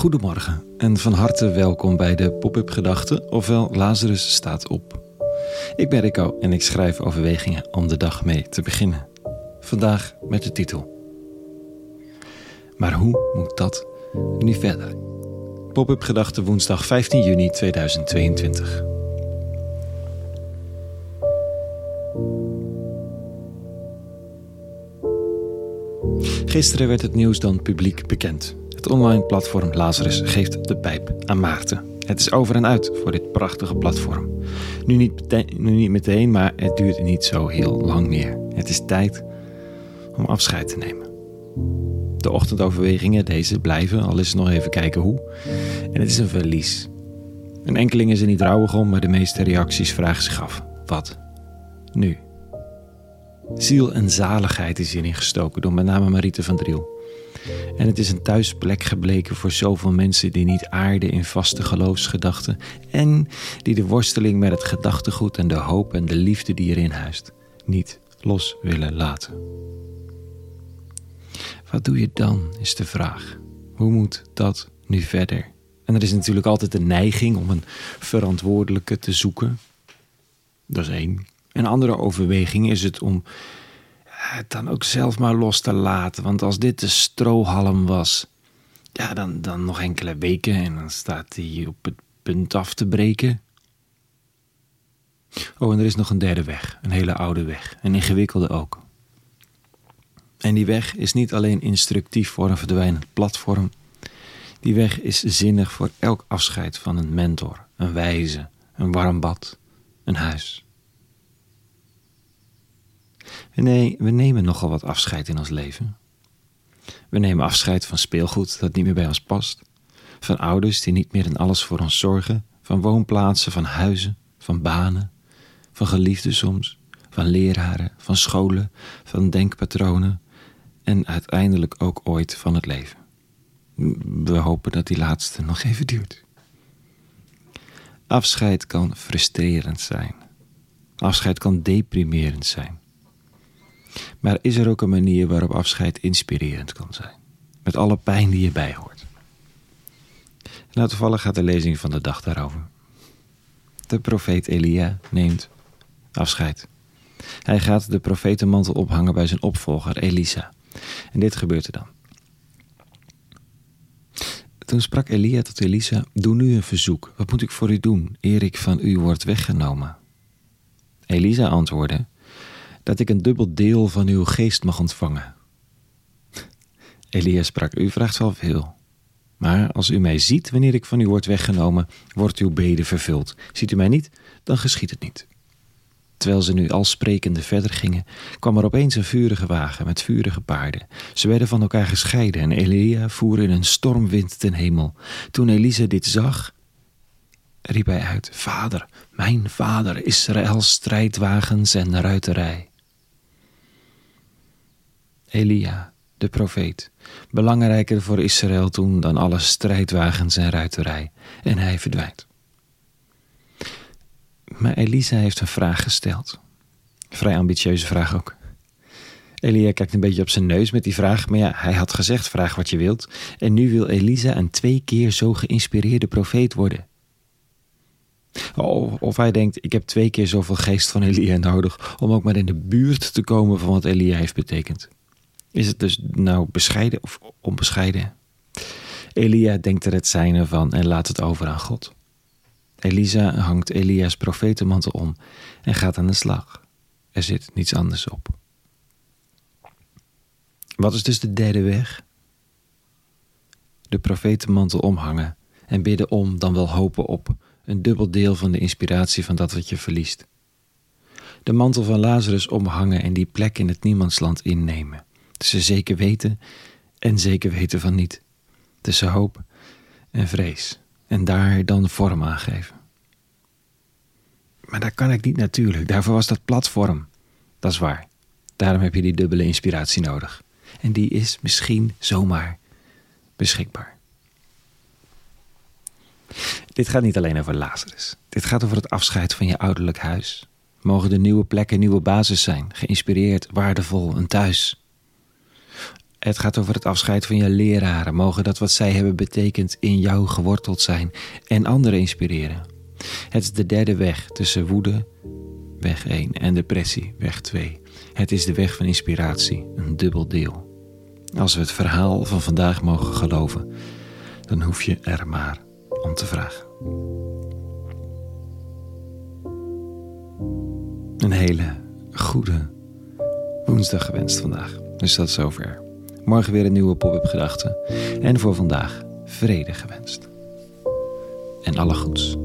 Goedemorgen en van harte welkom bij de Pop-up Gedachten, ofwel Lazarus staat op. Ik ben Rico en ik schrijf overwegingen om de dag mee te beginnen. Vandaag met de titel. Maar hoe moet dat nu verder? Pop-up Gedachten woensdag 15 juni 2022. Gisteren werd het nieuws dan publiek bekend. Het online platform Lazarus geeft de pijp aan Maarten. Het is over en uit voor dit prachtige platform. Nu niet, meteen, nu niet meteen, maar het duurt niet zo heel lang meer. Het is tijd om afscheid te nemen. De ochtendoverwegingen, deze blijven, al is het nog even kijken hoe. En het is een verlies. Een enkeling is er niet rouwig om, maar de meeste reacties vragen zich af: wat nu? Ziel en zaligheid is hierin gestoken door met name Mariette van Driel. En het is een thuisplek gebleken voor zoveel mensen die niet aarden in vaste geloofsgedachten en die de worsteling met het gedachtegoed en de hoop en de liefde die erin huist niet los willen laten. Wat doe je dan, is de vraag. Hoe moet dat nu verder? En er is natuurlijk altijd de neiging om een verantwoordelijke te zoeken. Dat is één. Een andere overweging is het om het dan ook zelf maar los te laten. Want als dit de strohalm was, ja, dan, dan nog enkele weken en dan staat hij op het punt af te breken. Oh, en er is nog een derde weg, een hele oude weg, een ingewikkelde ook. En die weg is niet alleen instructief voor een verdwijnend platform. Die weg is zinnig voor elk afscheid van een mentor, een wijze, een warm bad, een huis. Nee, we nemen nogal wat afscheid in ons leven. We nemen afscheid van speelgoed dat niet meer bij ons past, van ouders die niet meer in alles voor ons zorgen, van woonplaatsen, van huizen, van banen, van geliefden soms, van leraren, van scholen, van denkpatronen en uiteindelijk ook ooit van het leven. We hopen dat die laatste nog even duurt. Afscheid kan frustrerend zijn. Afscheid kan deprimerend zijn. Maar is er ook een manier waarop afscheid inspirerend kan zijn? Met alle pijn die erbij hoort. Nou, toevallig gaat de lezing van de dag daarover. De profeet Elia neemt afscheid. Hij gaat de profetenmantel ophangen bij zijn opvolger Elisa. En dit gebeurt er dan. Toen sprak Elia tot Elisa: Doe nu een verzoek. Wat moet ik voor u doen, eer ik van u word weggenomen? Elisa antwoordde: dat ik een dubbel deel van uw geest mag ontvangen. Elia sprak, u vraagt wel veel. Maar als u mij ziet wanneer ik van u word weggenomen, wordt uw bede vervuld. Ziet u mij niet, dan geschiet het niet. Terwijl ze nu al sprekende verder gingen, kwam er opeens een vurige wagen met vurige paarden. Ze werden van elkaar gescheiden en Elia voer in een stormwind ten hemel. Toen Elisa dit zag, riep hij uit: Vader, mijn vader, Israëls strijdwagens en ruiterij. Elia, de profeet, belangrijker voor Israël toen dan alle strijdwagens en ruiterij, en hij verdwijnt. Maar Elisa heeft een vraag gesteld. Vrij ambitieuze vraag ook. Elia kijkt een beetje op zijn neus met die vraag, maar ja, hij had gezegd: vraag wat je wilt. En nu wil Elisa een twee keer zo geïnspireerde profeet worden. Oh, of hij denkt: ik heb twee keer zoveel geest van Elia nodig om ook maar in de buurt te komen van wat Elia heeft betekend. Is het dus nou bescheiden of onbescheiden? Elia denkt er het zijne van en laat het over aan God. Elisa hangt Elia's profetenmantel om en gaat aan de slag. Er zit niets anders op. Wat is dus de derde weg? De profetenmantel omhangen en bidden om, dan wel hopen op, een dubbel deel van de inspiratie van dat wat je verliest. De mantel van Lazarus omhangen en die plek in het niemandsland innemen. Tussen zeker weten en zeker weten van niet. Tussen hoop en vrees. En daar dan vorm aan geven. Maar dat kan ik niet natuurlijk. Daarvoor was dat platform. Dat is waar. Daarom heb je die dubbele inspiratie nodig. En die is misschien zomaar beschikbaar. Dit gaat niet alleen over Lazarus. Dit gaat over het afscheid van je ouderlijk huis. Mogen de nieuwe plekken nieuwe basis zijn, geïnspireerd, waardevol, een thuis. Het gaat over het afscheid van je leraren. Mogen dat wat zij hebben betekend in jou geworteld zijn en anderen inspireren. Het is de derde weg tussen woede, weg 1, en depressie, weg 2. Het is de weg van inspiratie, een dubbel deel. Als we het verhaal van vandaag mogen geloven, dan hoef je er maar om te vragen. Een hele goede woensdag gewenst vandaag. Dus dat is zover. Morgen weer een nieuwe pop-up gedachte. En voor vandaag vrede gewenst. En alle goeds.